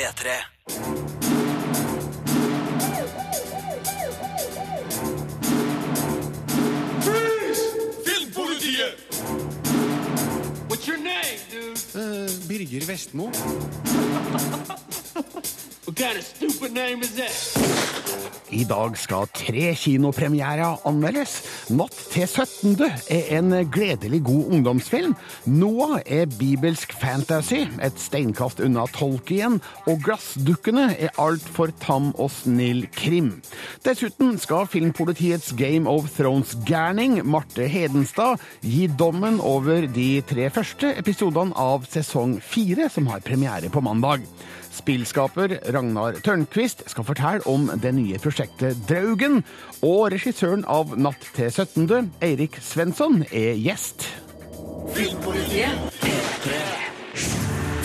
P3. Filmpolitiet! What's your name, dude? Birger Vestmo. I dag skal tre kinopremierer anmeldes. Natt til 17. er en gledelig god ungdomsfilm. Noah er bibelsk fantasy, et steinkast unna Tolkien. Og Glassdukkene er altfor tam og snill krim. Dessuten skal filmpolitiets Game of Thrones-gærning, Marte Hedenstad, gi dommen over de tre første episodene av sesong fire, som har premiere på mandag. Spillskaper Ragnar Tørnquist skal fortelle om det nye prosjektet Draugen, og regissøren av Natt til 17., Eirik Svensson, er gjest.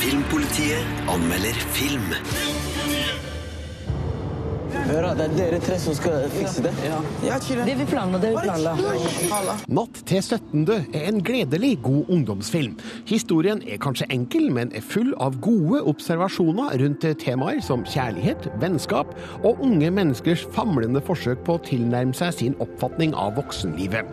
Filmpolitiet anmelder film. Hør det er dere tre som skal fikse det. Ja, ja Det vi planla, det vi planla. Natt til 17. er en gledelig god ungdomsfilm. Historien er kanskje enkel, men er full av gode observasjoner rundt temaer som kjærlighet, vennskap og unge menneskers famlende forsøk på å tilnærme seg sin oppfatning av voksenlivet.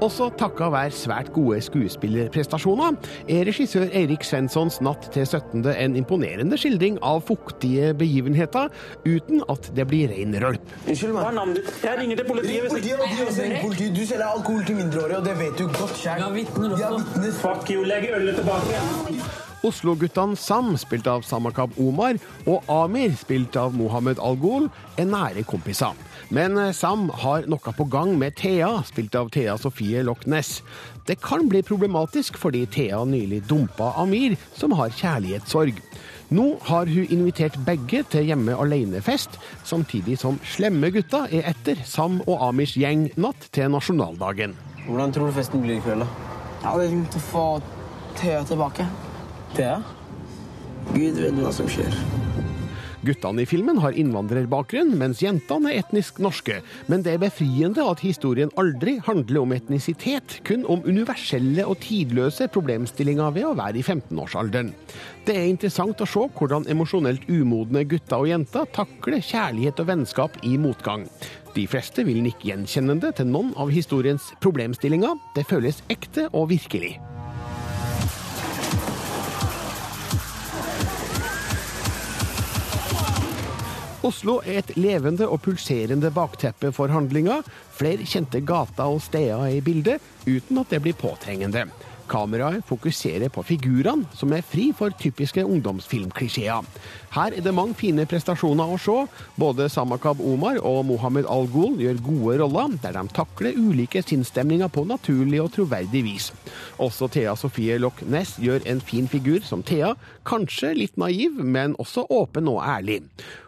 Også takka være svært gode skuespillerprestasjoner er regissør Eirik Svenssons Natt til 17. en imponerende skildring av fuktige begivenheter, uten at det blir rein rølp. Unnskyld Hva er navnet ditt? Jeg ringer til politiet. Ring Politiet, og de også ringer politiet. Du selger alkohol til mindreårige, og det vet du godt vitner også. Ja, vitner. Fuck you, legg ølet tilbake. Oslo-guttene Sam, spilt av Samakab Omar, og Amir, spilt av Mohammed Al-Ghul, er nære kompiser. Men eh, Sam har noe på gang med Thea, spilt av Thea Sofie Loch Ness. Det kan bli problematisk fordi Thea nylig dumpa Amir, som har kjærlighetssorg. Nå har hun invitert begge til hjemme alene-fest, samtidig som slemme gutta er etter Sam og Amirs gjeng natt til nasjonaldagen. Hvordan tror du festen blir i kveld, da? Ja, Det er fint å få Thea tilbake. Thea? Gud vet hva som skjer. Guttene i filmen har innvandrerbakgrunn, mens jentene er etnisk norske. Men det er befriende at historien aldri handler om etnisitet, kun om universelle og tidløse problemstillinger ved å være i 15-årsalderen. Det er interessant å se hvordan emosjonelt umodne gutter og jenter takler kjærlighet og vennskap i motgang. De fleste vil nikke gjenkjennende til noen av historiens problemstillinger. Det føles ekte og virkelig. Oslo er et levende og pulserende bakteppe for handlinga. Flere kjente gater og steder er i bildet, uten at det blir påtrengende. Kameraet fokuserer på figurene, som er fri for typiske ungdomsfilmklisjeer. Her er det mange fine prestasjoner å se. Både Samakab Omar og Mohammed Al-Ghul gjør gode roller, der de takler ulike sinnsstemninger på naturlig og troverdig vis. Også Thea Sofie Loch Ness gjør en fin figur som Thea, kanskje litt naiv, men også åpen og ærlig.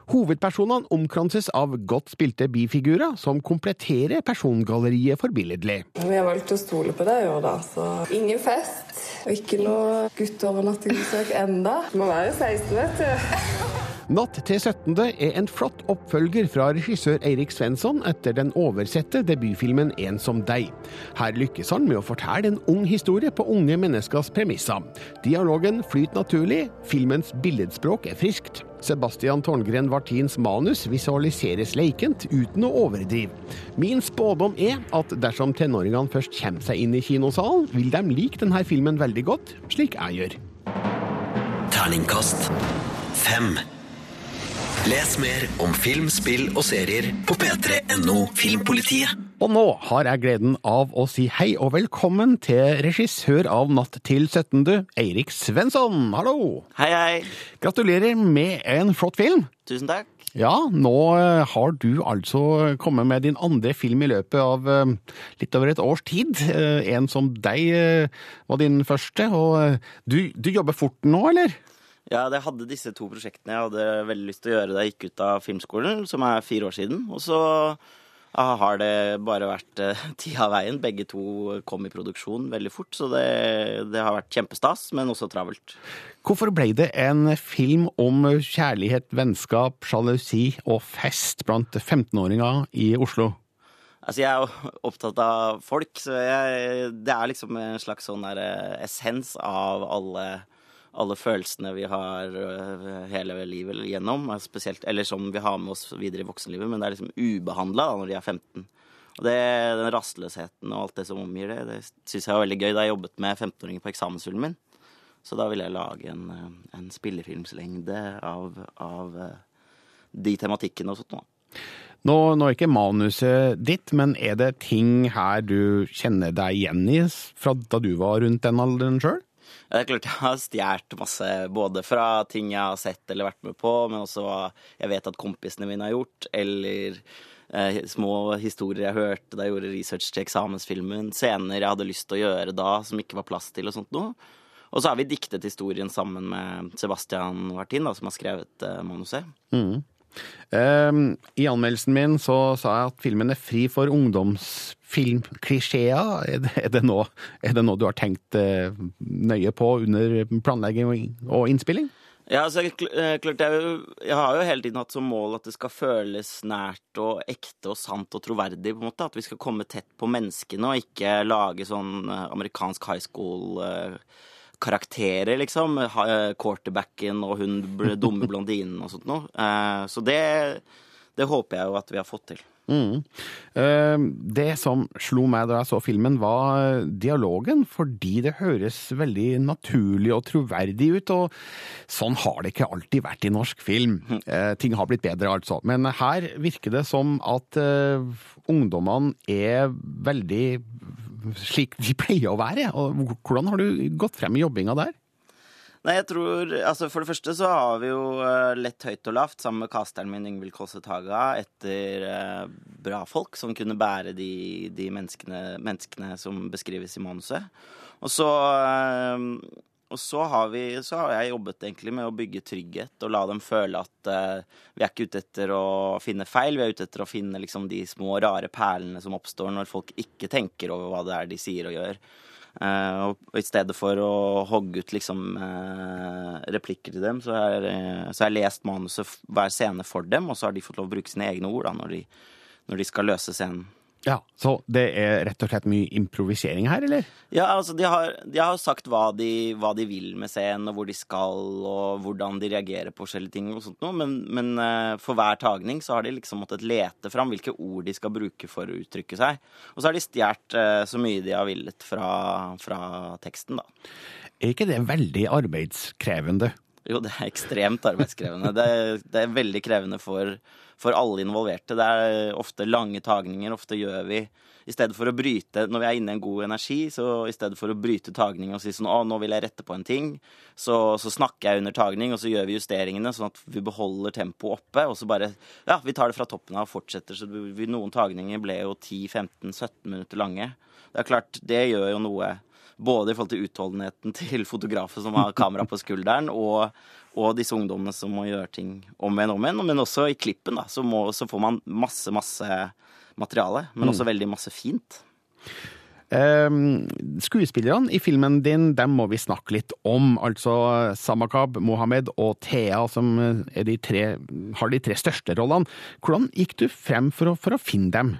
Hovedpersonene omkranses av godt spilte bifigurer, som kompletterer persongalleriet forbilledlig. Vi har valgt å stole på deg i år, da. Så ingen fest. Og ikke noe gutteovernattingsbesøk enda. Må være 16, vet du. Natt til 17. er en flott oppfølger fra regissør Eirik Svensson etter den oversette debutfilmen En som deg. Her lykkes han med å fortelle en ung historie på unge menneskers premisser. Dialogen flyter naturlig, filmens billedspråk er friskt. Sebastian Tårngren Vartins manus visualiseres leikent uten å overdrive. Min spådom er at dersom tenåringene først kommer seg inn i kinosalen, vil de like denne filmen veldig godt, slik jeg gjør. Terningkast fem. Les mer om film, spill og serier på p3.no Filmpolitiet. Og nå har jeg gleden av å si hei og velkommen til regissør av Natt til 17., Eirik Svensson. Hallo! Hei, hei. Gratulerer med en flott film. Tusen takk. Ja, nå eh, har du altså kommet med din andre film i løpet av eh, litt over et års tid. Eh, En som deg var din første, og du, du jobber fort nå, eller? Ja, jeg hadde disse to prosjektene jeg hadde veldig lyst til å gjøre da jeg gikk ut av filmskolen, som er fire år siden. Og så har det bare vært eh, tida av veien. Begge to kom i produksjon veldig fort, så det, det har vært kjempestas, men også travelt. Hvorfor ble det en film om kjærlighet, vennskap, sjalusi og fest blant 15-åringer i Oslo? Altså, jeg er jo opptatt av folk, så jeg, det er liksom en slags sånn eh, essens av alle, alle følelsene vi har øh, hele livet gjennom, spesielt, eller som vi har med oss videre i voksenlivet, men det er liksom ubehandla når de er 15. Og det, den rastløsheten og alt det som omgir det, det syns jeg var veldig gøy da jeg jobbet med 15-åringer på eksamensfilmen min. Så da ville jeg lage en, øh, en spillefilmslengde av, av øh, de tematikkene og sånt. Da. Nå, nå er ikke manuset ditt, men er det ting her du kjenner deg igjen i fra da du var rundt den alderen sjøl? Det er klart jeg har stjålet masse, både fra ting jeg har sett eller vært med på, men også hva jeg vet at kompisene mine har gjort, eller eh, små historier jeg hørte da jeg gjorde research til eksamensfilmen, scener jeg hadde lyst til å gjøre da som ikke var plass til, og sånt noe. Og så har vi diktet historien sammen med Sebastian Martin, da, som har skrevet eh, manuset. Mm. Um, I anmeldelsen min så sa jeg at filmen er fri for ungdomsfilmklisjeer. Er, er, det noe du har tenkt eh, nøye på under planlegging og- innspilling? Ja, altså, eh, klart jeg, jeg har jo hele tiden hatt som mål at det skal føles nært og ekte og sant og troverdig. på en måte, At vi skal komme tett på menneskene og ikke lage sånn eh, amerikansk high school-karakterer, liksom. Eh, Quarterbacken og hun dumme blondinen og sånt noe. Eh, Så det, det håper jeg jo at vi har fått til. Mm. Eh, Det som slo meg da jeg så filmen, var dialogen, fordi det høres veldig naturlig og troverdig ut. Og sånn har det ikke alltid vært i norsk film. Mm. Ting har blitt bedre, altså. Men her virker det som at eh, ungdommene er veldig slik de pleier å være. Og hvordan har du gått frem i jobbinga der? Nei, jeg tror, altså For det første så har vi jo eh, lett høyt og lavt sammen med casteren min Ingvild Kåsse Taga etter eh, bra folk som kunne bære de, de menneskene, menneskene som beskrives i manuset. Og så, eh, og så har, vi, så har jeg jobbet egentlig med å bygge trygghet og la dem føle at uh, vi er ikke ute etter å finne feil, vi er ute etter å finne liksom, de små rare perlene som oppstår når folk ikke tenker over hva det er de sier og gjør. Eh, og i stedet for å hogge ut liksom eh, replikker til dem, så har har jeg lest manuset hver scene for dem, og så har de fått lov å bruke sine egne ord da, når de, når de skal løse scenen. Ja, Så det er rett og slett mye improvisering her, eller? Ja, altså de har, de har sagt hva de, hva de vil med scenen, og hvor de skal, og hvordan de reagerer på forskjellige ting og sånt noe, men, men eh, for hver tagning så har de liksom måttet lete fram hvilke ord de skal bruke for å uttrykke seg. Og så har de stjålet eh, så mye de har villet fra, fra teksten, da. Er ikke det veldig arbeidskrevende? Jo, det er ekstremt arbeidskrevende. Det er, det er veldig krevende for, for alle involverte. Det er ofte lange tagninger. Ofte gjør vi i stedet for å bryte Når vi er inne i en god energi, så i stedet for å bryte tagning og si sånn Å, nå vil jeg rette på en ting, så, så snakker jeg under tagning, og så gjør vi justeringene sånn at vi beholder tempoet oppe, og så bare Ja, vi tar det fra toppen av og fortsetter. Så noen tagninger ble jo 10-15-17 minutter lange. Det er klart, det gjør jo noe både i forhold til utholdenheten til fotografen som har kamera på skulderen, og, og disse ungdommene som må gjøre ting om igjen og om igjen. Men også i klippen, da, så, må, så får man masse, masse materiale. Men også veldig masse fint. Um, skuespillerne i filmen din, dem må vi snakke litt om. Altså Samakab, Mohammed og Thea, som de tre, har de tre største rollene. Hvordan gikk du frem for å, for å finne dem?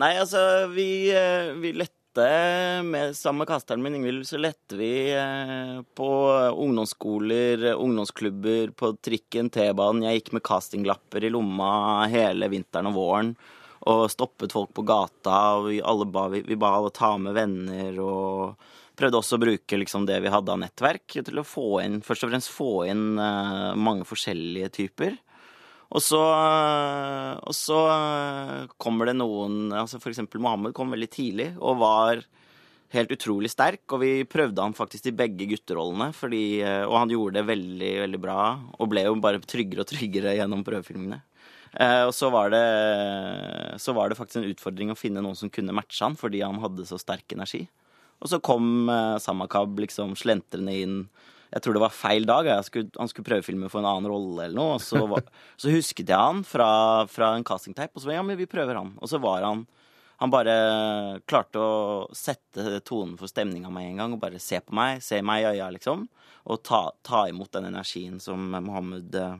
Nei, altså, vi, eh, vi lette med, Sammen med kasteren min Ingvild så lette vi eh, på ungdomsskoler, ungdomsklubber, på trikken, T-banen. Jeg gikk med castinglapper i lomma hele vinteren og våren. Og stoppet folk på gata. og Vi, ba, vi, vi ba alle ta med venner. og prøvde også å bruke liksom, det vi hadde av nettverk til å få inn, først og fremst få inn eh, mange forskjellige typer. Og så, og så kommer det noen altså eksempel Mohammed kom veldig tidlig og var helt utrolig sterk. Og vi prøvde han faktisk i begge gutterollene, fordi, og han gjorde det veldig veldig bra. Og ble jo bare tryggere og tryggere gjennom prøvefilmene. Eh, og så var, det, så var det faktisk en utfordring å finne noen som kunne matche han, fordi han hadde så sterk energi. Og så kom eh, Samakab liksom slentrende inn jeg tror det var feil dag. Skulle, han skulle prøvefilme for en annen rolle eller noe. Og så, var, så husket jeg han fra, fra en castingteip, og så var jeg, ja, men vi prøver han. Og så var han Han bare klarte å sette tonen for stemninga med en gang, og bare se på meg, se meg i øya, liksom. Og ta, ta imot den energien som Mohammed eh,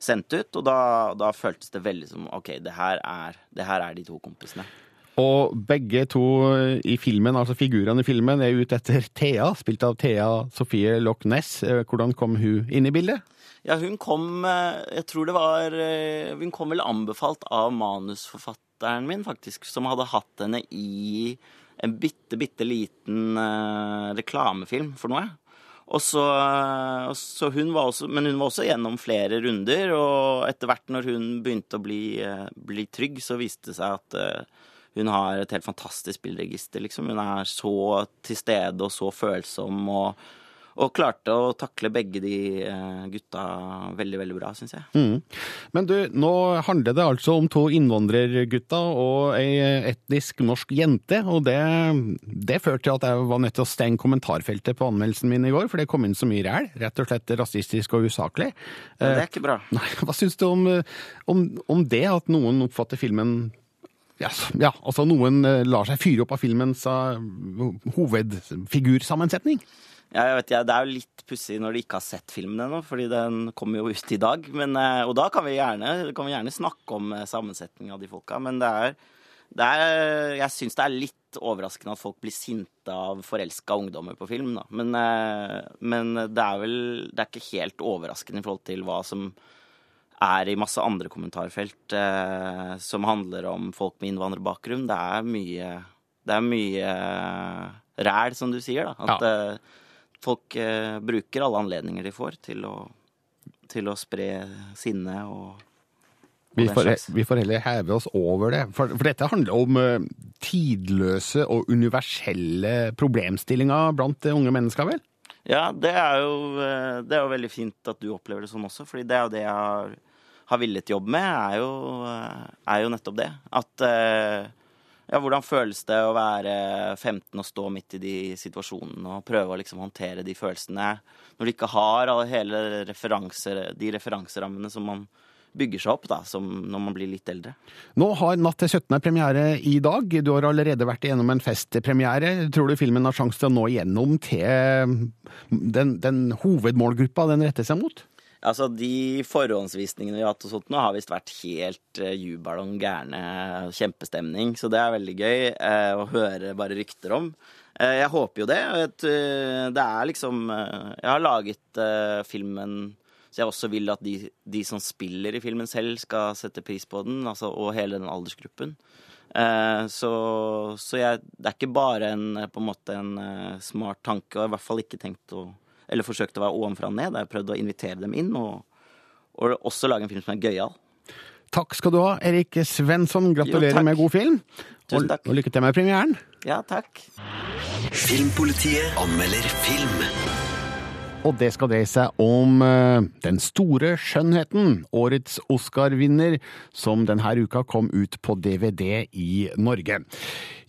sendte ut. Og da, da føltes det veldig som OK, det her er, det her er de to kompisene. Og begge to i filmen, altså figurene i filmen, er ute etter Thea, spilt av Thea Sofie Loch Ness. Eh, Hvordan kom hun inn i bildet? Ja, hun kom eh, Jeg tror det var eh, Hun kom vel anbefalt av manusforfatteren min, faktisk, som hadde hatt henne i en bitte, bitte liten reklamefilm for noe. Og så, så hun også, Men hun var også gjennom flere runder, og etter hvert når hun begynte å bli, bli trygg, så viste det seg at hun har et helt fantastisk spillregister, liksom. Hun er så til stede og så følsom og, og klarte å takle begge de eh, gutta veldig, veldig bra, syns jeg. Mm. Men du, nå handler det altså om to innvandrergutter og ei etnisk norsk jente, og det, det førte til at jeg var nødt til å stenge kommentarfeltet på anmeldelsen min i går, for det kom inn så mye ræl. Rett og slett rasistisk og usaklig. Men det er ikke bra. Nei, hva syns du om, om, om det, at noen oppfatter filmen ja, ja, altså noen eh, lar seg fyre opp av filmens hovedfigursammensetning? Ja, jeg vet, ja, Det er jo litt pussig når de ikke har sett filmen ennå, fordi den kommer jo ut i dag. Men, eh, og da kan vi gjerne, kan vi gjerne snakke om eh, sammensetningen av de folka. Men det er, det er Jeg syns det er litt overraskende at folk blir sinte av forelska ungdommer på film. Da. Men, men det er vel Det er ikke helt overraskende i forhold til hva som er i masse andre kommentarfelt eh, som handler om folk med innvandrerbakgrunn. Det er mye Det er mye ræl, som du sier, da. At eh, folk eh, bruker alle anledninger de får til å, til å spre sinne og, og Vi får, vi får heller heve oss over det. For, for dette handler om eh, tidløse og universelle problemstillinger blant eh, unge mennesker, vel? Ja, det er, jo, eh, det er jo veldig fint at du opplever det sånn også, fordi det er jo det jeg har, har villet jobbe med, er jo, eh, er jo nettopp det. At eh, ja, hvordan føles det å være 15 og stå midt i de situasjonene og prøve å liksom håndtere de følelsene når du ikke har alle hele referanser, de referanserammene som man bygger seg opp da, som når man blir litt eldre. Nå har Natt til 17. premiere i dag. Du har allerede vært igjennom en festpremiere. Tror du filmen har sjanse til å nå igjennom til den, den hovedmålgruppa den retter seg mot? Altså, De forhåndsvisningene vi har hatt og sånt nå, har visst vært helt uh, jubelballong gærne, kjempestemning. Så det er veldig gøy eh, å høre bare rykter om. Eh, jeg håper jo det. Vet, eh, det er liksom eh, Jeg har laget eh, filmen så jeg også vil at de, de som spiller i filmen selv, skal sette pris på den, altså, og hele den aldersgruppen. Eh, så så jeg, det er ikke bare en, på en måte en eh, smart tanke, og jeg har i hvert fall ikke tenkt å Eller forsøkt å være ovenfra og ned. Jeg har prøvd å invitere dem inn, og, og også lage en film som er gøyal. Takk skal du ha, Erik Svensson. Gratulerer jo, med god film. Tusen Og, og lykke til med premieren. Ja, takk. Filmpolitiet anmelder film. Og det skal dreie seg om eh, Den store skjønnheten, årets Oscar-vinner, som denne uka kom ut på DVD i Norge.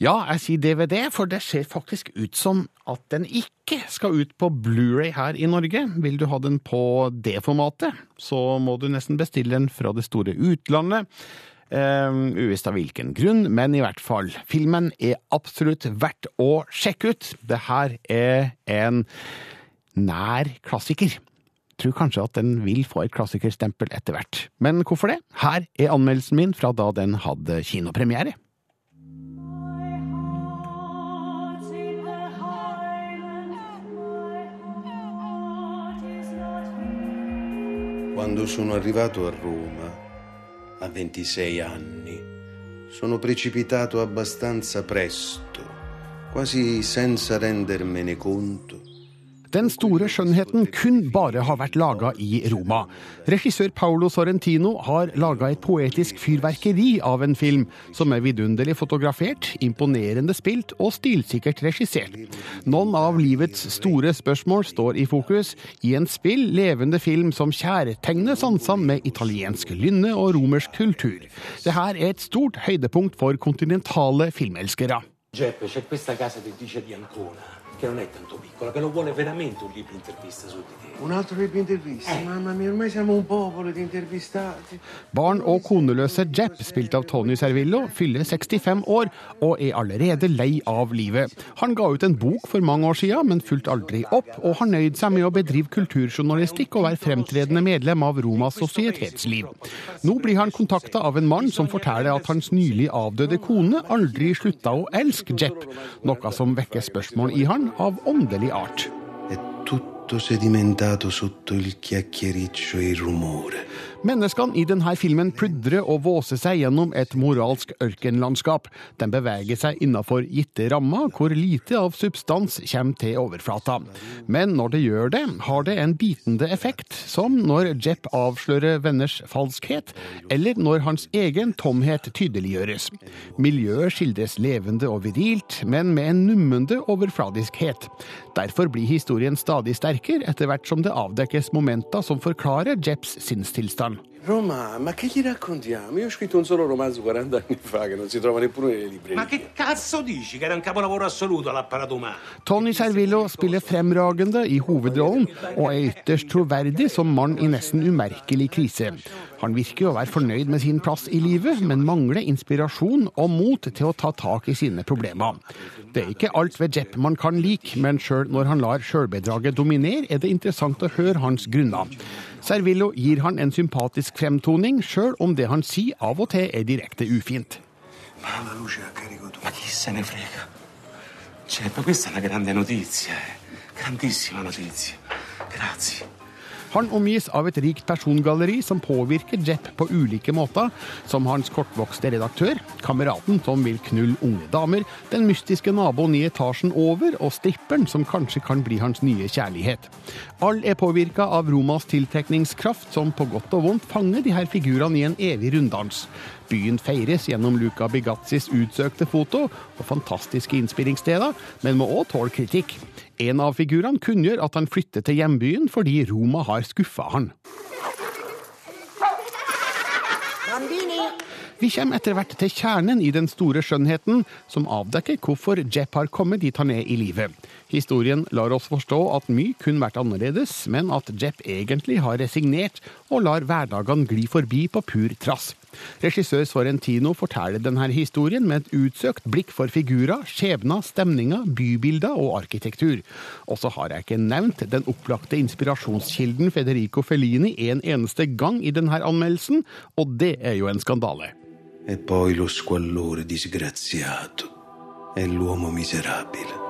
Ja, jeg sier DVD, for det ser faktisk ut som at den ikke skal ut på Blu-ray her i Norge. Vil du ha den på det formatet, så må du nesten bestille den fra det store utlandet. Uh, uvisst av hvilken grunn, men i hvert fall. Filmen er absolutt verdt å sjekke ut. Det her er en nær klassiker. Tror kanskje at den vil få et klassikerstempel etter hvert. Men hvorfor det? Her er anmeldelsen min fra da den hadde kinopremiere. Quando sono arrivato a Roma, a 26 anni, sono precipitato abbastanza presto, quasi senza rendermene conto. Den store skjønnheten kun bare har vært laga i Roma. Regissør Paolo Sorrentino har laga et poetisk fyrverkeri av en film som er vidunderlig fotografert, imponerende spilt og stilsikkert regissert. Noen av livets store spørsmål står i fokus i en spill levende film som kjærtegner sansene med italiensk lynne og romersk kultur. Det her er et stort høydepunkt for kontinentale filmelskere. Giuseppe, c'è questa casa di Ancona. Che non è tanto piccola, che lo vuole veramente un libro intervista su di te. Un altro libro intervista? Mamma mia, ormai siamo un popolo di intervistati. Barn og koneløse Jepp, spilt av Tony Servillo, fyller 65 år og er allerede lei av livet. Han ga ut en bok for mange år siden, men fulgte aldri opp, og har nøyd seg med å bedrive kulturjournalistikk og være fremtredende medlem av Romas sosietetsliv. Nå blir han kontakta av en mann som forteller at hans nylig avdøde kone aldri slutta å elske Jepp, noe som vekker spørsmål i han av åndelig art. Tutto sedimentato sotto il chiacchiericcio e il rumore. Menneskene i denne filmen pludrer og våser seg gjennom et moralsk ørkenlandskap. De beveger seg innenfor gitte rammer, hvor lite av substans kommer til overflata. Men når det gjør det, har det en bitende effekt, som når Jepp avslører venners falskhet, eller når hans egen tomhet tydeliggjøres. Miljøet skildres levende og virilt, men med en nummende overfladiskhet. Derfor blir historien stadig sterkere etter hvert som det avdekkes momenter som forklarer Jepps sinnstilstand. Roma, ma che gli raccontiamo? Io ho scritto un solo romanzo 40 anni fa che non si trova neppure nelle librerie. Ma che cazzo dici che era un capolavoro assoluto all'apparato umano? Tony Servillo spiller fremragende i hovedrollen, og er ytterst troverdig som mann i nesten umerkelig krise. Han virker å være fornøyd med sin plass i livet, men mangler inspirasjon og mot til å ta tak i sine problemer. Det er ikke alt ved Jepp man kan like, men sjøl når han lar sjølbedraget dominere, er det interessant å høre hans grunner. Servillo gir han en sympatisk fremtoning, sjøl om det han sier av og til er direkte ufint. Ma chi se ne frega? Cioè, questa è una grande notizia, eh. Grandissima notizia. Grazie. Han omgis av et rikt persongalleri som påvirker Jepp på ulike måter, som hans kortvokste redaktør, kameraten som vil knulle unge damer, den mystiske naboen i etasjen over og stripperen som kanskje kan bli hans nye kjærlighet. All er påvirka av Romas tiltrekningskraft, som på godt og vondt fanger de her figurene i en evig runddans. Byen feires gjennom Luca Bigazzis utsøkte foto og fantastiske innspillingssteder, men må òg tåle kritikk. En av figurene kunngjør at han flytter til hjembyen fordi Roma har skuffa han. Vi kommer etter hvert til kjernen i den store skjønnheten, som avdekker hvorfor Jepp har kommet dit han er i livet. Historien lar oss forstå at mye kunne vært annerledes, men at Jepp egentlig har resignert og lar hverdagene gli forbi på pur trass. Regissør Sorrentino forteller denne historien med et utsøkt blikk for figurer, skjebner, stemninger, bybilder og arkitektur. Og så har jeg ikke nevnt den opplagte inspirasjonskilden Federico Fellini en eneste gang i denne anmeldelsen, og det er jo en skandale. E poi lo squallore disgraziato e l'uomo miserabile.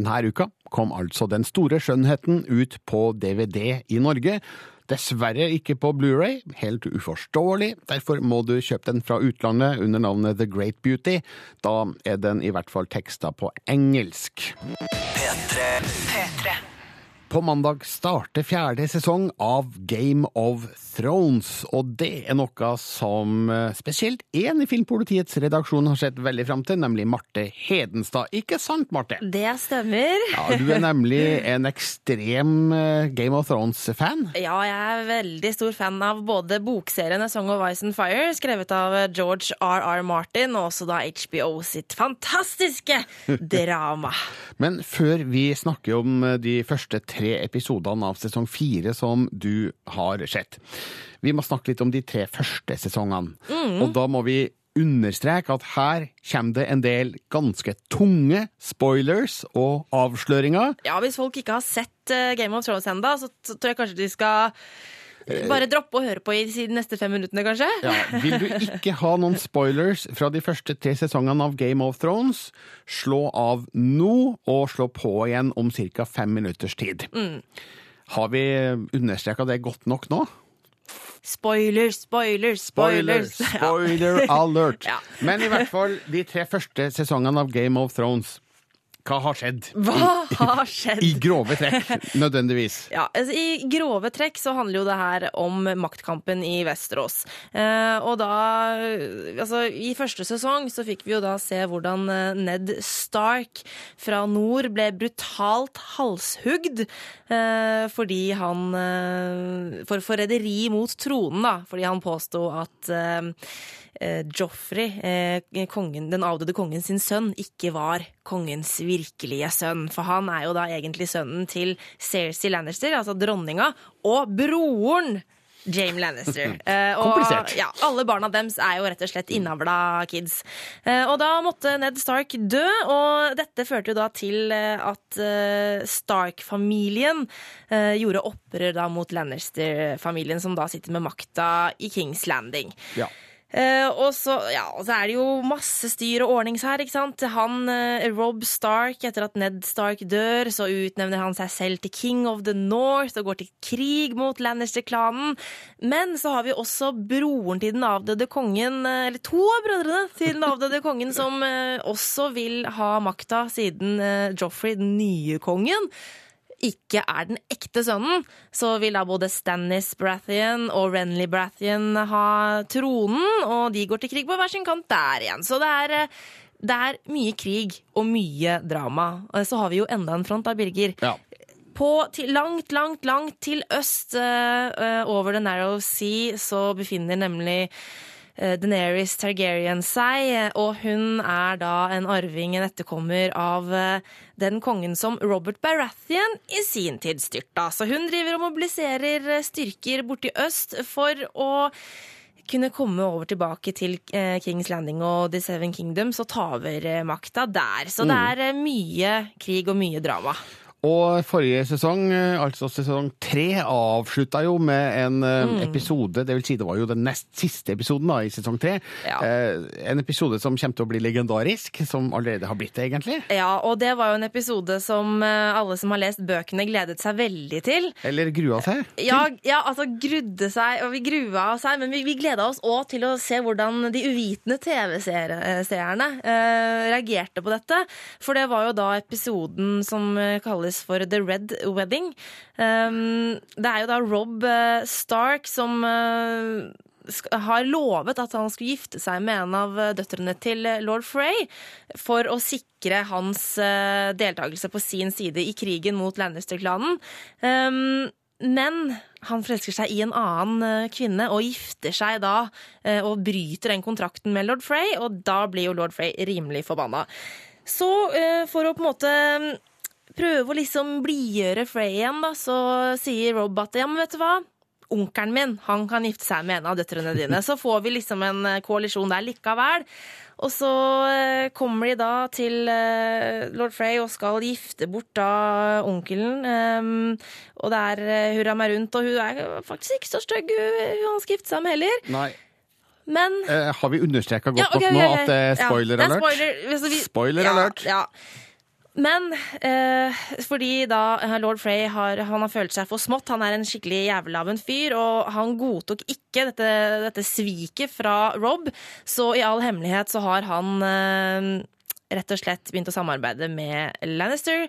Denne uka kom altså Den store skjønnheten ut på DVD i Norge. Dessverre ikke på Blu-ray, helt uforståelig. Derfor må du kjøpe den fra utlandet under navnet The Great Beauty. Da er den i hvert fall teksta på engelsk. P3. På mandag starter fjerde sesong av Game of Thrones, og det er noe som eh, spesielt én i Filmpolitiets redaksjon har sett veldig fram til, nemlig Marte Hedenstad. Ikke sant, Marte? Det stemmer. Ja, Du er nemlig en ekstrem eh, Game of Thrones-fan. Ja, jeg er veldig stor fan av både bokseriene Song of Ice and Fire, skrevet av George R.R. Martin, og også da HBO sitt fantastiske drama. Men før vi snakker om eh, de første tre episodene av sesong fire som du har sett, vi må snakke litt om de tre første sesongene. Og da må vi understreke at her kommer det en del ganske tunge spoilers og avsløringer. Ja, hvis folk ikke har sett eh, Game of Thrones enda, så tror jeg kanskje de skal bare droppe å høre på i de neste fem minuttene, kanskje? Ja, vil du ikke ha noen spoilers fra de første tre sesongene av Game of Thrones, slå av nå og slå på igjen om ca. fem minutters tid. Har vi understreka det godt nok nå? Spoiler, spoilers, Spoiler, spoilers. Spoiler, spoiler alert. Ja. Men i hvert fall de tre første sesongene av Game of Thrones. Hva har skjedd? Hva har skjedd? I grove trekk, nødvendigvis. Ja, altså I grove trekk så handler jo det her om maktkampen i Vesterås. Eh, og da Altså, i første sesong så fikk vi jo da se hvordan eh, Ned Stark fra nord ble brutalt halshugd eh, fordi han eh, For forræderi mot tronen, da. Fordi han påsto at eh, eh, Joffrey, eh, kongen, den avdøde kongen sin sønn, ikke var kongens virkelige sønn. For han er jo da egentlig sønnen til Cersei Lannister, altså dronninga, og broren Jame Lannister. Eh, og, Komplisert. Ja, alle barna deres er jo rett og slett innavla kids. Eh, og da måtte Ned Stark dø, og dette førte jo da til eh, at eh, Stark-familien eh, gjorde opprør da mot Lannister-familien, som da sitter med makta i Kings Landing. Ja. Eh, og, så, ja, så er det jo masse styr og ordnings her, ikke sant. Han, uh, Rob Stark, etter at Ned Stark dør, så utnevner han seg selv til King of the North og går til krig mot Lannister-klanen. Men så har vi også broren til den avdøde kongen, eh, eller to av brødrene til den avdøde kongen, som uh, også vil ha makta, siden Joffrey, den nye kongen, ikke er den ekte sønnen, så vil da både Stannis Brathian og Renly Brathian ha tronen, og de går til krig på hver sin kant der igjen. Så det er, eh, det er mye krig og mye drama. Og Så har vi jo enda en front da, Birger. Ja. På, til, langt, langt, langt til øst uh, eh, over The Narrow Sea så befinner nemlig eh, Daenerys Targaryen seg, eh, og hun er da en arving, en etterkommer av eh, den kongen som Robert Baratheon i sin tid styrta. Så hun driver og mobiliserer styrker borti øst for å kunne komme over tilbake til Kings Landing og The Seven Kingdoms og ta over makta der. Så det er eh, mye krig og mye drama. Og forrige sesong, eh, altså sesong tre, avslutta jo med en eh, Mm. episode, det vil si det var jo den nest siste episoden da, i sesong tre. Ja. Eh, en episode som kommer til å bli legendarisk, som allerede har blitt det, egentlig. Ja, og det var jo en episode som eh, alle som har lest bøkene, gledet seg veldig til. Eller grua seg. Ja, ja, altså grudde seg, og vi grua oss her, men vi, vi gleda oss òg til å se hvordan de uvitende TV-seerne eh, reagerte på dette. For det var jo da episoden som eh, kalles for The Red Wedding. Um, det er jo da Rob eh, Stark som eh, har lovet at han skulle gifte seg med en av eh, døtrene til lord Frey for å sikre hans deltakelse på sin side i krigen mot Lannister-klanen. Um, men han forelsker seg i en annen kvinne og gifter seg da og bryter den kontrakten med lord Frey, og da blir jo lord Frey rimelig forbanna. Så for å på en måte prøve å liksom blidgjøre Frey igjen, da, så sier Rob at ja, men vet du hva? Onkelen min han kan gifte seg med en av døtrene dine. Så får vi liksom en eh, koalisjon der likevel. Og så eh, kommer de da til eh, lord Frey og skal gifte bort da onkelen. Um, og det er hurra meg rundt, og hun er faktisk ikke så stygg, hun han skal gifte seg med heller. Nei. Men Eh, har vi understreka godt Ja, okay, nok nå at det er Ja, alert? det er spoiler. Altså, vi- Spoiler ja, alert. Ja. Men eh, fordi da eh, lord Frey har, han har følt seg for smått, han er en skikkelig jævel av en fyr, og han godtok ikke dette, dette sviket fra Rob, så i all hemmelighet så har han eh, rett og slett begynt å samarbeide med Lannister,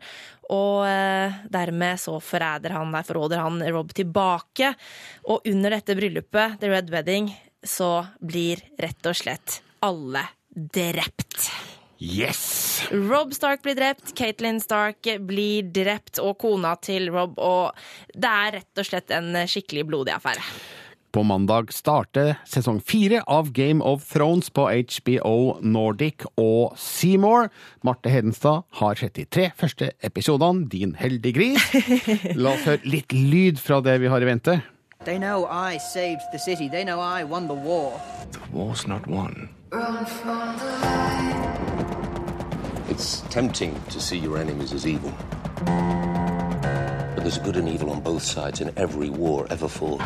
og eh, dermed så forræder han, der forråder han Rob tilbake, og under dette bryllupet, The Red Wedding, så blir rett og slett alle drept. Yes! Rob Stark blir drept, Caitlyn Stark blir drept, og kona til Rob. Og det er rett og slett en skikkelig blodig affære. På mandag starter sesong fire av Game of Thrones på HBO Nordic og Seymour. Marte Hedenstad har sett de tre første episodene, din heldige gris. La oss høre litt lyd fra det vi har i vente. They know I saved the city. They know I won the war. The war's not won. It's tempting to see your enemies as evil. But there's good and evil on both sides in every war ever fought.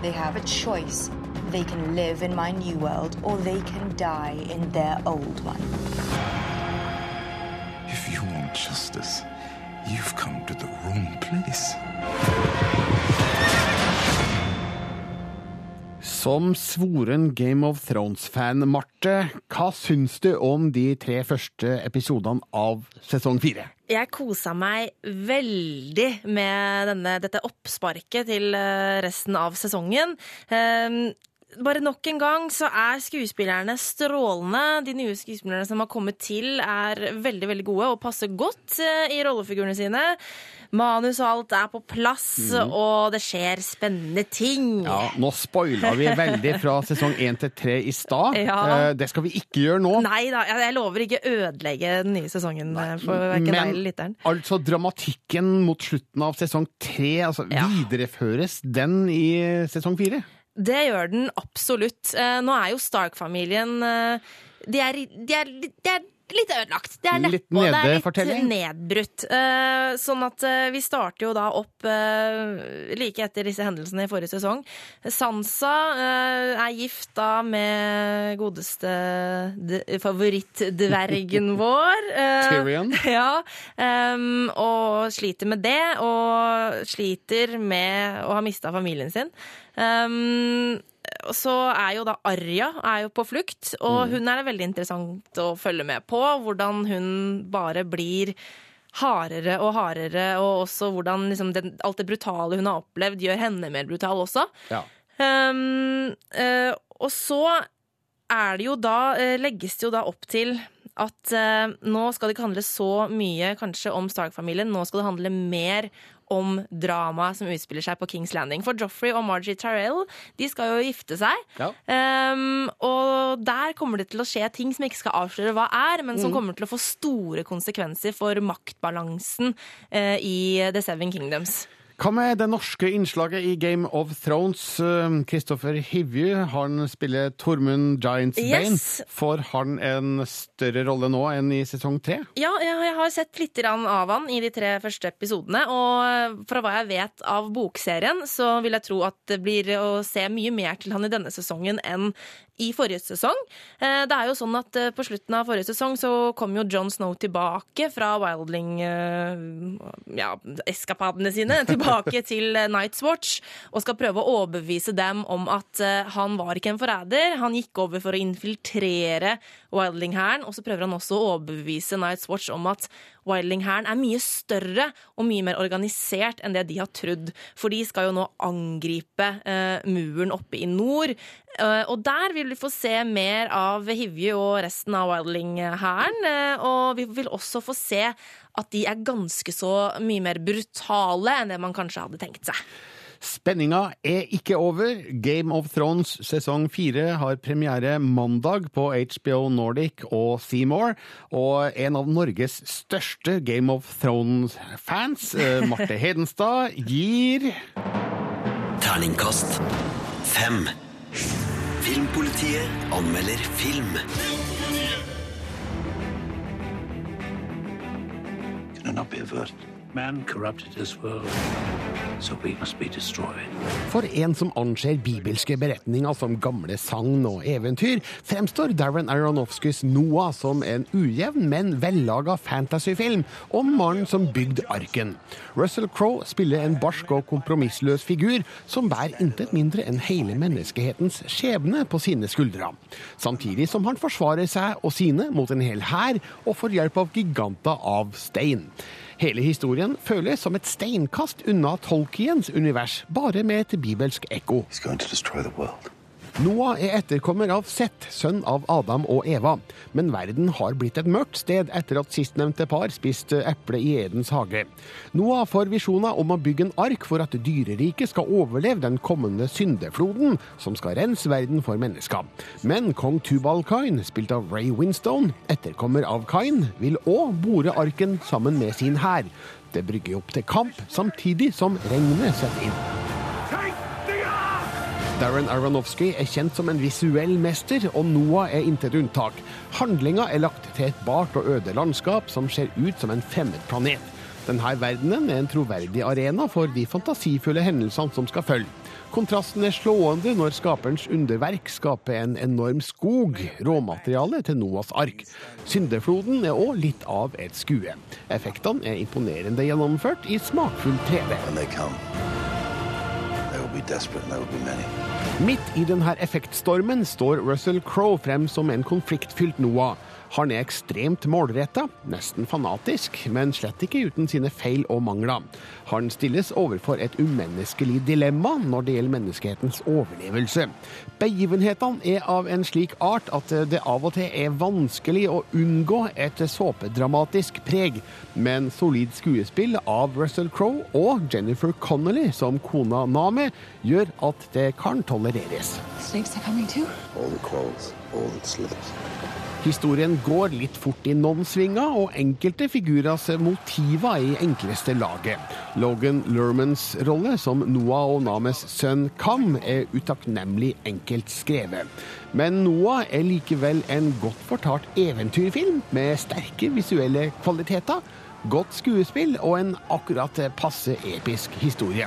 They have a choice. They can live in my new world or they can die in their old one. If you want justice, you've come to the wrong place. Som svoren Game of Thrones-fan, Marte, hva syns du om de tre første episodene av sesong fire? Jeg kosa meg veldig med denne, dette oppsparket til eh, resten av sesongen. Um, bare nok en gang så er skuespillerne strålende. De nye skuespillerne som har kommet til, er veldig veldig gode og passer godt eh, i rollefigurene sine. Manus og alt er på plass, mm. og det skjer spennende ting. Ja, Nå spoila vi veldig fra sesong én til tre i stad. Ja. Eh, Det skal vi ikke gjøre nå. Nei da, jeg lover ikke ødelegge den nye sesongen Nei. for verken deg eller lytteren. altså dramatikken mot slutten av sesong tre, altså videreføres den i sesong fire? Det gjør den absolutt. Eh, Nå er jo Stark-familien eh, de, er, de, er, de er litt ødelagt. Det er Litt nede, Det er litt nedbrutt. Eh, Sånn at eh, vi starter jo da opp eh, like etter disse hendelsene i forrige sesong. Sansa er gift da med godeste favorittdvergen vår. Tyrion. Ja, og sliter med det, og sliter med å ha mista familien sin. Um, så er jo da Arja er jo på flukt, og Mm. hun er det veldig interessant å følge med på. Hvordan hun bare blir hardere og hardere, og også hvordan liksom, den, alt det brutale hun har opplevd, gjør henne mer brutal også. Ja. Um, uh, og så er det jo da, uh, legges det jo da opp til at uh, nå skal det ikke handle så mye kanskje om Stark-familien, nå skal det handle mer om dramaet som utspiller seg på Kings Landing. For Joffrey og Margie Tyrell de skal jo gifte seg. Ja. Um, og der kommer det til å skje ting som jeg ikke skal avsløre hva er, men som Mm. kommer til å få store konsekvenser for maktbalansen uh, i The Seven Kingdoms. Hva med det norske innslaget i Game of Thrones? Kristoffer Hivju, han spiller Tormund Giantsbane. Yes. Får han en større rolle nå enn i sesong tre? Ja, jeg har sett litt av han i de tre første episodene. Og fra hva jeg vet av bokserien, så vil jeg tro at det blir å se mye mer til han i denne sesongen enn i forrige sesong. Eh, Det er jo sånn at eh, På slutten av forrige sesong så kom jo John Snow tilbake fra Wildling-eskapadene sine. Tilbake til eh, Night's Watch og skal prøve å overbevise dem om at eh, han var ikke en forræder. Han gikk over for å infiltrere Wildling-hæren, og så prøver han også å overbevise Night's Watch om at Wildling-hæren er mye større og mye mer organisert enn det de har trodd. For de skal jo nå angripe eh, muren oppe i nord. Eh, og der vil vi få se mer av Hivju og resten av Wildling-hæren. Eh, og vi vil også få se at de er ganske så mye mer brutale enn det man kanskje hadde tenkt seg. Spenninga er ikke over. Game of Thrones sesong fire har premiere mandag på HBO Nordic og Seymour. Og en av Norges største Game of Thrones-fans, eh, Marte Hedenstad, gir Terningkast fem. Filmpolitiet anmelder film. It not be averted? Man corrupted this world, so we must be destroyed. For en som anser bibelske beretninger som gamle sagn og eventyr, fremstår Darren Aronofskys Noah som en ujevn, men vellaga fantasyfilm om mannen som bygde arken. Russell Crowe spiller en barsk og kompromissløs figur som bærer intet mindre enn hele menneskehetens skjebne på sine skuldre. Samtidig som han forsvarer seg og sine mot en hel hær, og får hjelp av giganter av stein. Hele historien føles som et steinkast unna Tolkiens univers, bare med et bibelsk ekko. Noah er etterkommer av Seth, sønn av Adam og Eva. Men verden har blitt et mørkt sted etter at sistnevnte par spiste eple i Edens hage. Noah får visjoner om å bygge en ark for at dyreriket skal overleve den kommende syndefloden, som skal rense verden for mennesker. Men kong Tubal-Kain, spilt av Ray Winstone, etterkommer av Kain, vil òg bore arken sammen med sin hær. Det brygger opp til kamp, samtidig som regnet setter inn. Darren Aronofsky er kjent som en visuell mester, og Noah er intet unntak. Handlinga er lagt til et bart og øde landskap som ser ut som en fremmed planet. Denne verdenen er en troverdig arena for de fantasifulle hendelsene som skal følge. Kontrasten er slående når skaperens underverk skaper en enorm skog, råmateriale til Noahs ark. Syndefloden er òg litt av et skue. Effektene er imponerende gjennomført i smakfull 3D. Midt i denne effektstormen står Russell Crowe frem som en konfliktfylt Noah. Han er ekstremt målretta, nesten fanatisk, men slett ikke uten sine feil og mangler. Han stilles overfor et umenneskelig dilemma når det gjelder menneskehetens overlevelse. Begivenhetene er av en slik art at det av og til er vanskelig å unngå et såpedramatisk preg, men solid skuespill av Russell Crowe og Jennifer Connolly som kona Name gjør at det kan tolereres. Snakes are coming too. All the quarrels, all the. Historien går litt fort i noen-svinga, og enkelte figurers motiver i enkleste laget. Logan Lermans rolle som Noah og Names sønn Kam er utakknemlig enkelt skrevet. Men Noah er likevel en godt fortalt eventyrfilm med sterke visuelle kvaliteter, godt skuespill og en akkurat passe episk historie.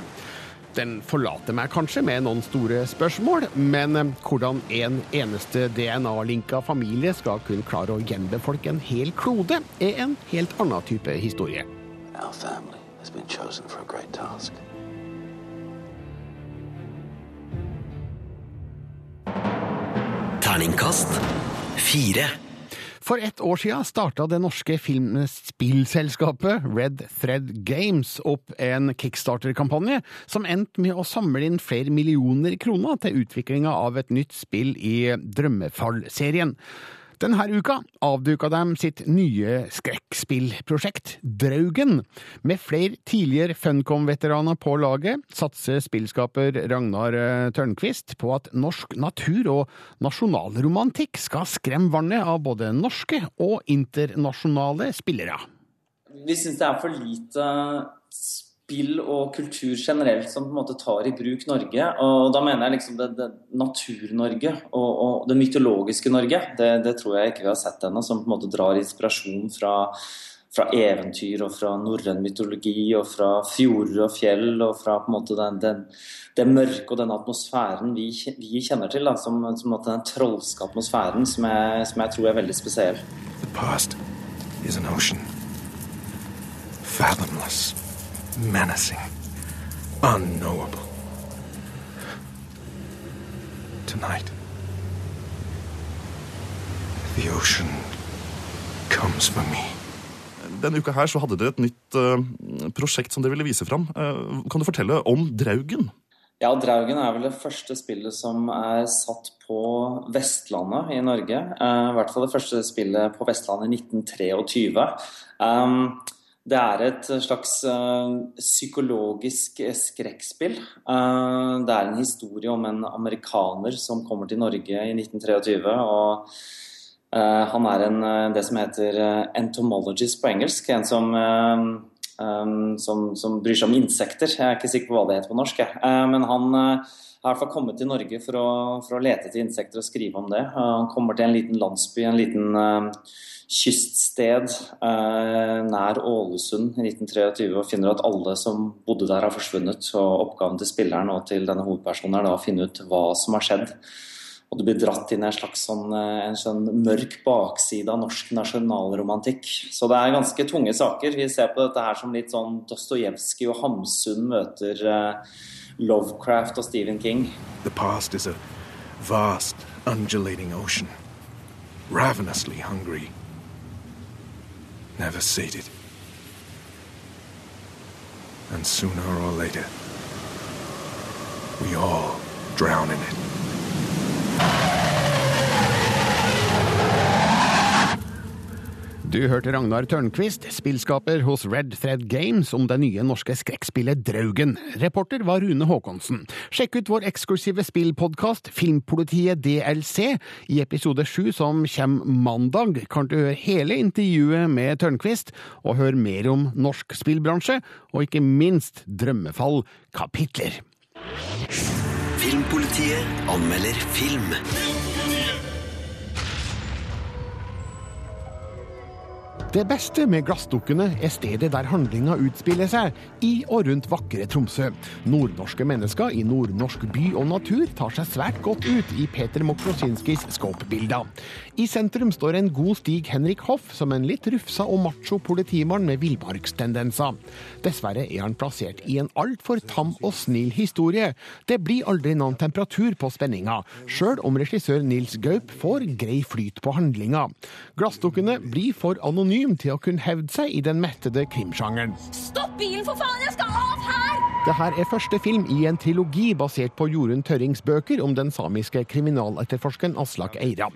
Den forlater meg kanskje med noen store spørsmål, men eh, hvordan en eneste DNA-linka familie skal kunne klare å gjenbefolke en hel klode, er en helt annen type historie. Our family has been chosen for a great task. Terningkast fire. For ett år siden starta det norske filmspillselskapet Red Thread Games opp en kickstarter-kampanje som endte med å samle inn flere millioner kroner til utviklinga av et nytt spill i Drømmefall-serien. Denne uka avduka de sitt nye skrekkspillprosjekt, Draugen. Med flere tidligere Funcom-veteraner på laget satser spillskaper Ragnar eh, Tørnquist på at norsk natur og nasjonalromantikk skal skremme vannet av både norske og internasjonale spillere. Vi syns det er for lite spill og kultur generelt som på en måte tar i bruk Norge. Og da mener jeg liksom det, det Natur-Norge og, og, det mytologiske Norge. Det, det, tror jeg ikke vi har sett ennå, som på en måte drar inspirasjon fra, fra eventyr og fra norrøn mytologi og fra fjorder og fjell og fra på en måte den, den det mørke og den atmosfæren vi, vi kjenner til, da, som, som den trolske atmosfæren som jeg, som jeg tror er veldig spesiell. The past is an ocean. Fathomless. Menacing, unknowable. Tonight, the ocean comes for me. Denne uka her så hadde dere et nytt uh, prosjekt som dere ville vise fram. Uh, kan du fortelle om Draugen? Ja, Draugen er vel det første spillet som er satt på Vestlandet i Norge. Uh, I hvert fall det første spillet på Vestlandet i 1923. Um, det er et slags uh, psykologisk skrekkspill. Uh, det er en historie om en amerikaner som kommer til Norge i 1923. og Han er en, det som heter entomologist på engelsk. En som, som, som, bryr seg om insekter. Jeg er ikke sikker på hva det heter på norsk. men han i hvert fall kommet til Norge for å, for å lete etter insekter og skrive om det. han kommer til en liten landsby, en liten kyststed uh, nær Ålesund i 1923 og finner at alle som bodde der, har forsvunnet. Og oppgaven til spilleren og til denne hovedpersonen er da å finne ut hva som har skjedd. Og du blir dratt inn i en slags sånn, eh, en sånn mørk bakside av norsk nasjonalromantikk. Så det er ganske tunge saker. Vi ser på dette her som litt sånn Dostojevskij og Hamsun møter uh, Lovecraft og Stephen King. The past is a vast, undulating ocean, ravenously hungry never sated. And sooner or later, we all drown in it. Du hørte Ragnar Tørnquist, spillskaper hos Red Thread Games, om det nye norske skrekkspillet Draugen. Reporter var Rune Haakonsen. Sjekk ut vår eksklusive spillpodkast Filmpolitiet DLC. I episode sju, som kommer mandag, kan du høre hele intervjuet med Tørnquist, og høre mer om norsk spillbransje, og ikke minst Drømmefall-kapitler. Filmpolitiet anmelder film. Det beste med Glassdukkene er stedet der handlinga utspiller seg, i og rundt vakre Tromsø. Nordnorske mennesker i nordnorsk by og natur tar seg svært godt ut i Peter Mokrosinskis Scope-bilder. I sentrum står en god Stig Henrik Hoff som en litt rufsa og macho politimann med villmarkstendenser. Dessverre er han plassert i en altfor tam og snill historie. Det blir aldri noen temperatur på spenninga, sjøl om regissør Nils Gaup får grei flyt på handlinga. Glassdukkene blir for anonym til å kunne hevde seg i den mettede krimsjangeren. Stopp bilen, for faen! Jeg skal av her! Det her er første film i en trilogi basert på Jorunn Tørrings bøker om den samiske kriminaletterforskeren Aslak Eira.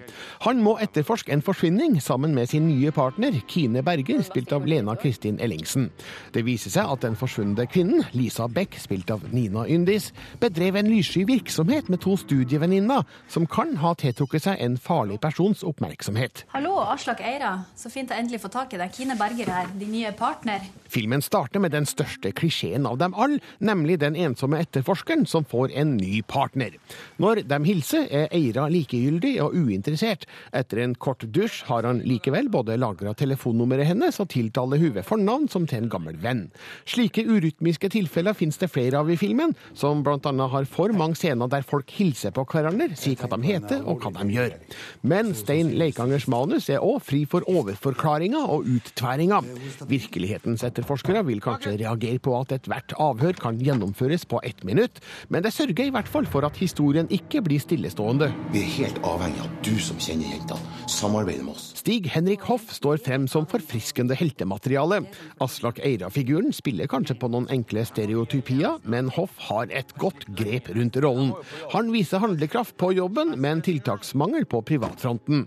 Han må etterforske en forsvinning sammen med sin nye partner, Kine Berger, spilt av Lena Kristin Ellingsen. Det viser seg at den forsvunne kvinnen, Lisa Beck, spilt av Nina Yndis, bedrev en lyssky virksomhet med to studievenninner, som kan ha tiltrukket seg en farlig persons oppmerksomhet. Hallo, Aslak Eira. Så fint å endelig få tak i deg. Kine Berger her, din nye partner. Filmen starter med den største klisjeen av dem alle, nemlig den ensomme etterforskeren som får en ny partner. Når de hilser, er Eira likegyldig og uinteressert. Etter en kort dusj har han likevel både lagra telefonnummeret hennes og tiltaler hun ved fornavn som til en gammel venn. Slike urytmiske tilfeller finnes det flere av i filmen, som annet har for mange scener der folk hilser på hverandre, sier hva de heter og hva de gjør. Men Stein Leikangers manus er òg fri for overforklaringer og uttværinger. Virkelighetens etterforskere vil kanskje reagere på at ethvert avhør kan gjennomføres på ett minutt, men det sørger i hvert fall for at historien ikke blir stillestående. Vi er helt avhengig av du som kjenner jentene, samarbeider med oss. Stig Henrik Hoff står frem som forfriskende heltemateriale. Aslak Eira-figuren spiller kanskje på noen enkle stereotypier, men Hoff har et godt grep rundt rollen. Han viser handlekraft på jobben, men tiltaksmangel på privatfronten.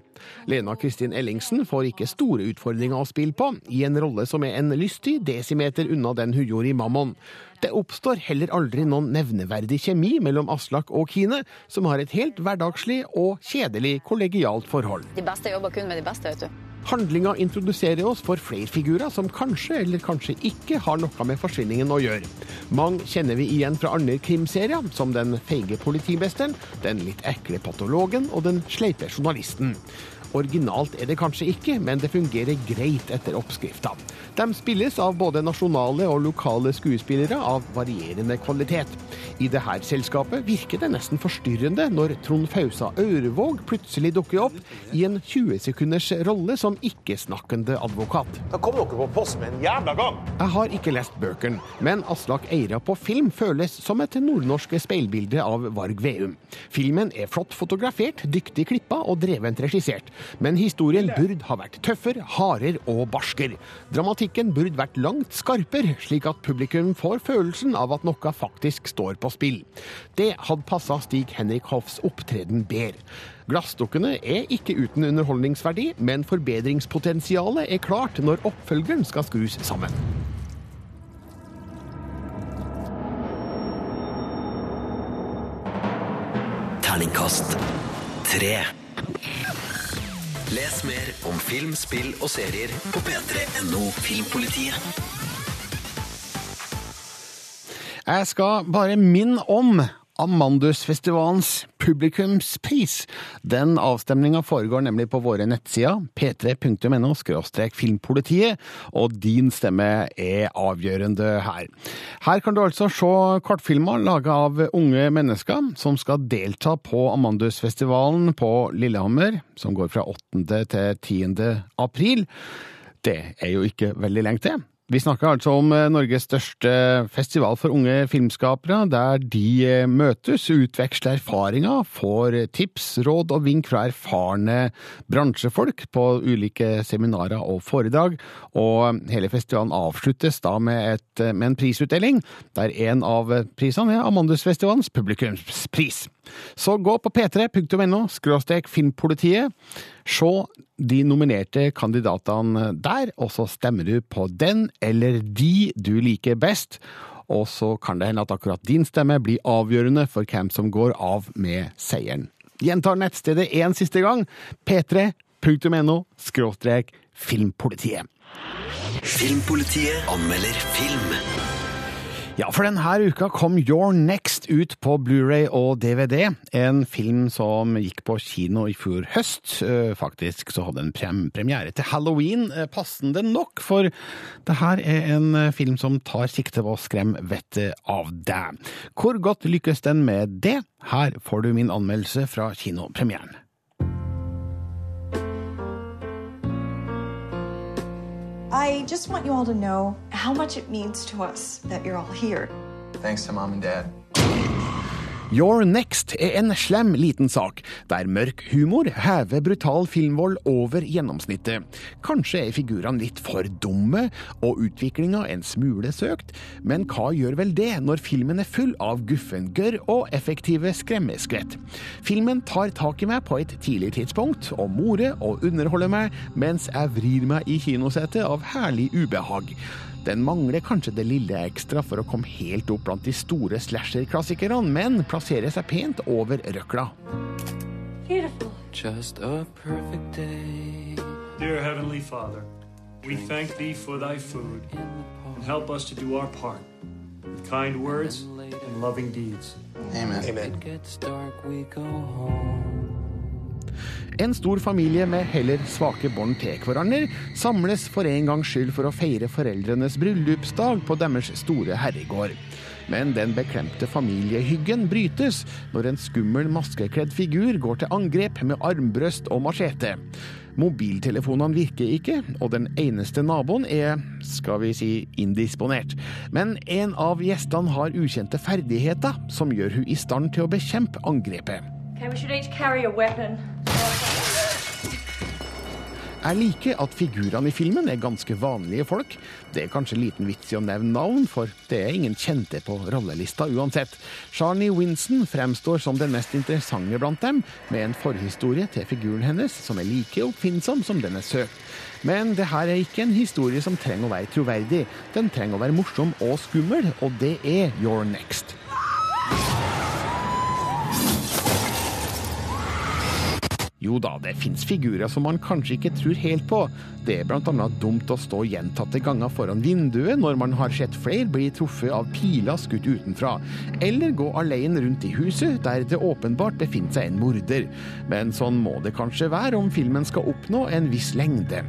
Lena Kristin Ellingsen får ikke store utfordringer å spille på, i en rolle som er en lystig desimeter unna den hun gjorde i Mammon. Det oppstår heller aldri noen nevneverdig kjemi mellom Aslak og Kine, som har et helt hverdagslig og kjedelig kollegialt forhold. De beste jobber kun med de beste, vet du. Handlinga introduserer oss for flere figurer som kanskje eller kanskje ikke har noe med forsvinningen å gjøre. Mange kjenner vi igjen fra andre krimserier, som den feige politimesteren, den litt ekle patologen og den sleipe journalisten. Originalt er det kanskje ikke, men det fungerer greit etter oppskrifta. De spilles av både nasjonale og lokale skuespillere av varierende kvalitet. I dette selskapet virker det nesten forstyrrende når Trond Fausa Aurevåg plutselig dukker opp i en 20 sekunders rolle som ikke-snakkende advokat. Da kom dere på post med en jævla gang! Jeg har ikke lest bøkene, men Aslak Eira på film føles som et nordnorsk speilbilde av Varg Veum. Filmen er flott fotografert, dyktig klippa og drevent regissert. Men historien burde ha vært tøffere, hardere og barsker. Dramatikken burde vært langt skarpere, slik at publikum får følelsen av at noe faktisk står på spill. Det hadde passa Stig Henrik Hoffs opptreden bedre. Glassdukkene er ikke uten underholdningsverdi, men forbedringspotensialet er klart når oppfølgeren skal skrus sammen. Terningkast tre. Les mer om film, spill og serier på p3.no Filmpolitiet. Jeg skal bare minne om Amandusfestivalens publikumspris. Den avstemninga foregår nemlig på våre nettsider p3.no filmpolitiet, og din stemme er avgjørende her. Her kan du altså se kortfilmer laga av unge mennesker som skal delta på Amandusfestivalen på Lillehammer, som går fra 8. til 10. april. Det er jo ikke veldig lenge til. Vi snakker altså om Norges største festival for unge filmskapere, der de møtes, utveksler erfaringer, får tips, råd og vink fra erfarne bransjefolk på ulike seminarer og foredrag. Og hele festivalen avsluttes da med, et, med en prisutdeling, der en av prisene er Amandusfestivalens publikumspris. Så gå på p3.no skråstrek filmpolitiet. Se de nominerte kandidatene der, og så stemmer du på den eller de du liker best. Og så kan det hende at akkurat din stemme blir avgjørende for hvem som går av med seieren. Gjentar nettstedet én siste gang. p3.no skråstrek filmpolitiet. Filmpolitiet anmelder film. Ja, for denne uka kom Your Next ut på Blu-ray og DVD. En film som gikk på kino i fjor høst. Eh, Faktisk så hadde den premiere til halloween, eh, passende nok, for det her er en eh, film som tar sikte på å skremme vettet av deg. Hvor godt lykkes den med det? Her får du min anmeldelse fra kinopremieren. I just want you all to know how much it means to us that you're all here. Thanks to mom and dad. Your Next er en slem liten sak, der mørk humor hever brutal filmvold over gjennomsnittet. Kanskje er figurene litt for dumme, og utviklinga en smule søkt, men hva gjør vel det når filmen er full av guffengørr og effektive skremmeskvett? Filmen tar tak i meg på et tidlig tidspunkt, og morer og underholder meg mens jeg vrir meg i kinosetet av herlig ubehag. Den mangler kanskje det lille ekstra for å komme helt opp blant de store slasher-klassikerne, men plasserer seg pent over røkla. Beautiful. Just a perfect day. Dear Heavenly Father, we thank thee for thy food and help us to do our part with kind words and loving deeds. Amen. It gets dark, we go home. En stor familie med heller svake bånd til hverandre samles for en gangs skyld for å feire foreldrenes bryllupsdag på deres store herregård. Men den beklemte familiehyggen brytes når en skummel maskekledd figur går til angrep med armbrøst og machete. Mobiltelefonene virker ikke, og den eneste naboen er, skal vi si, indisponert. Men en av gjestene har ukjente ferdigheter som gjør hun i stand til å bekjempe angrepet. Okay, we should each carry a weapon. Jeg liker at figurene i filmen er ganske vanlige folk. Det er kanskje liten vits i å nevne navn, for det er ingen kjente på rollelista uansett. Charnie Winston fremstår som den mest interessante blant dem, med en forhistorie til figuren hennes som er like oppfinnsom som den er søt. Men det her er ikke en historie som trenger å være troverdig. Den trenger å være morsom og skummel, og det er Your Next. Jo da, det fins figurer som man kanskje ikke tror helt på. Det er annet dumt å stå gjentatte ganger foran vinduet når man har sett flere bli truffet av piler skutt utenfra, eller gå alene rundt i huset der det åpenbart befinner seg en morder. Men sånn må det kanskje være om filmen skal oppnå en viss lengde.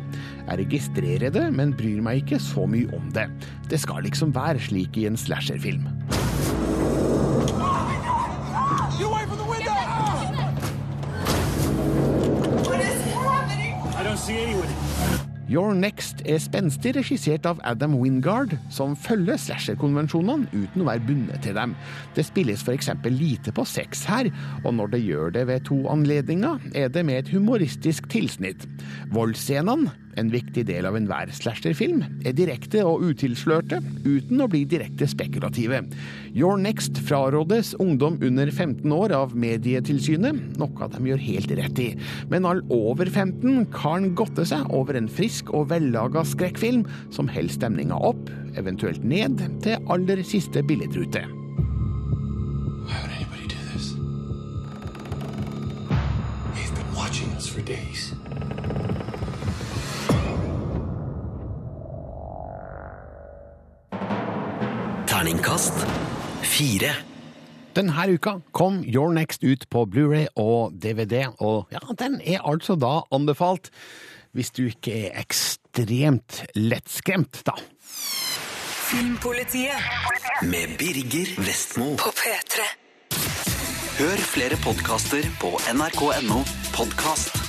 Jeg registrerer det, men bryr meg ikke så mye om det. Det skal liksom være slik i en slasherfilm. Your Next er spenstig regissert av Adam Wingard, som følger slasher-konvensjonene uten å være bundet til dem. Det spilles f.eks. lite på sex her, og når det gjør det ved to anledninger, er det med et humoristisk tilsnitt. Voldsscenene, en viktig del av enhver slasherfilm, er direkte og utilslørte, uten å bli direkte spekulative. Your Next frarådes ungdom under 15 år av Medietilsynet, noe de gjør helt rett i. Men all over 15 kan godte seg over en frisk og vellaga skrekkfilm som holder stemninga opp, eventuelt ned, til aller siste billedrute. Why would anybody do this? They've been watching us for days. Terningkast fire. Denne uka kom Your Next ut på Blu-ray og DVD, og ja, den er altså da anbefalt hvis du ikke er ekstremt lettskremt, da. Filmpolitiet med Birger Vestmo. På P3. Hør flere podkaster på nrk.no podkast.